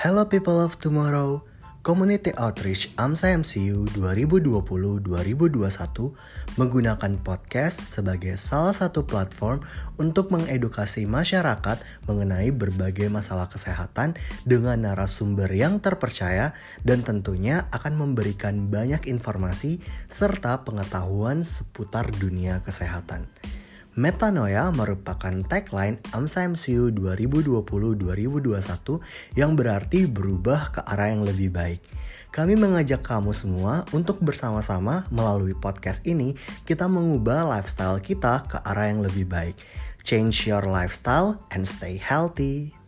Hello people of tomorrow. Community Outreach AMSA MCU 2020-2021 menggunakan podcast sebagai salah satu platform untuk mengedukasi masyarakat mengenai berbagai masalah kesehatan dengan narasumber yang terpercaya dan tentunya akan memberikan banyak informasi serta pengetahuan seputar dunia kesehatan. Metanoia merupakan tagline AMSA MCU 2020-2021 yang berarti berubah ke arah yang lebih baik. Kami mengajak kamu semua untuk bersama-sama melalui podcast ini kita mengubah lifestyle kita ke arah yang lebih baik. Change your lifestyle and stay healthy.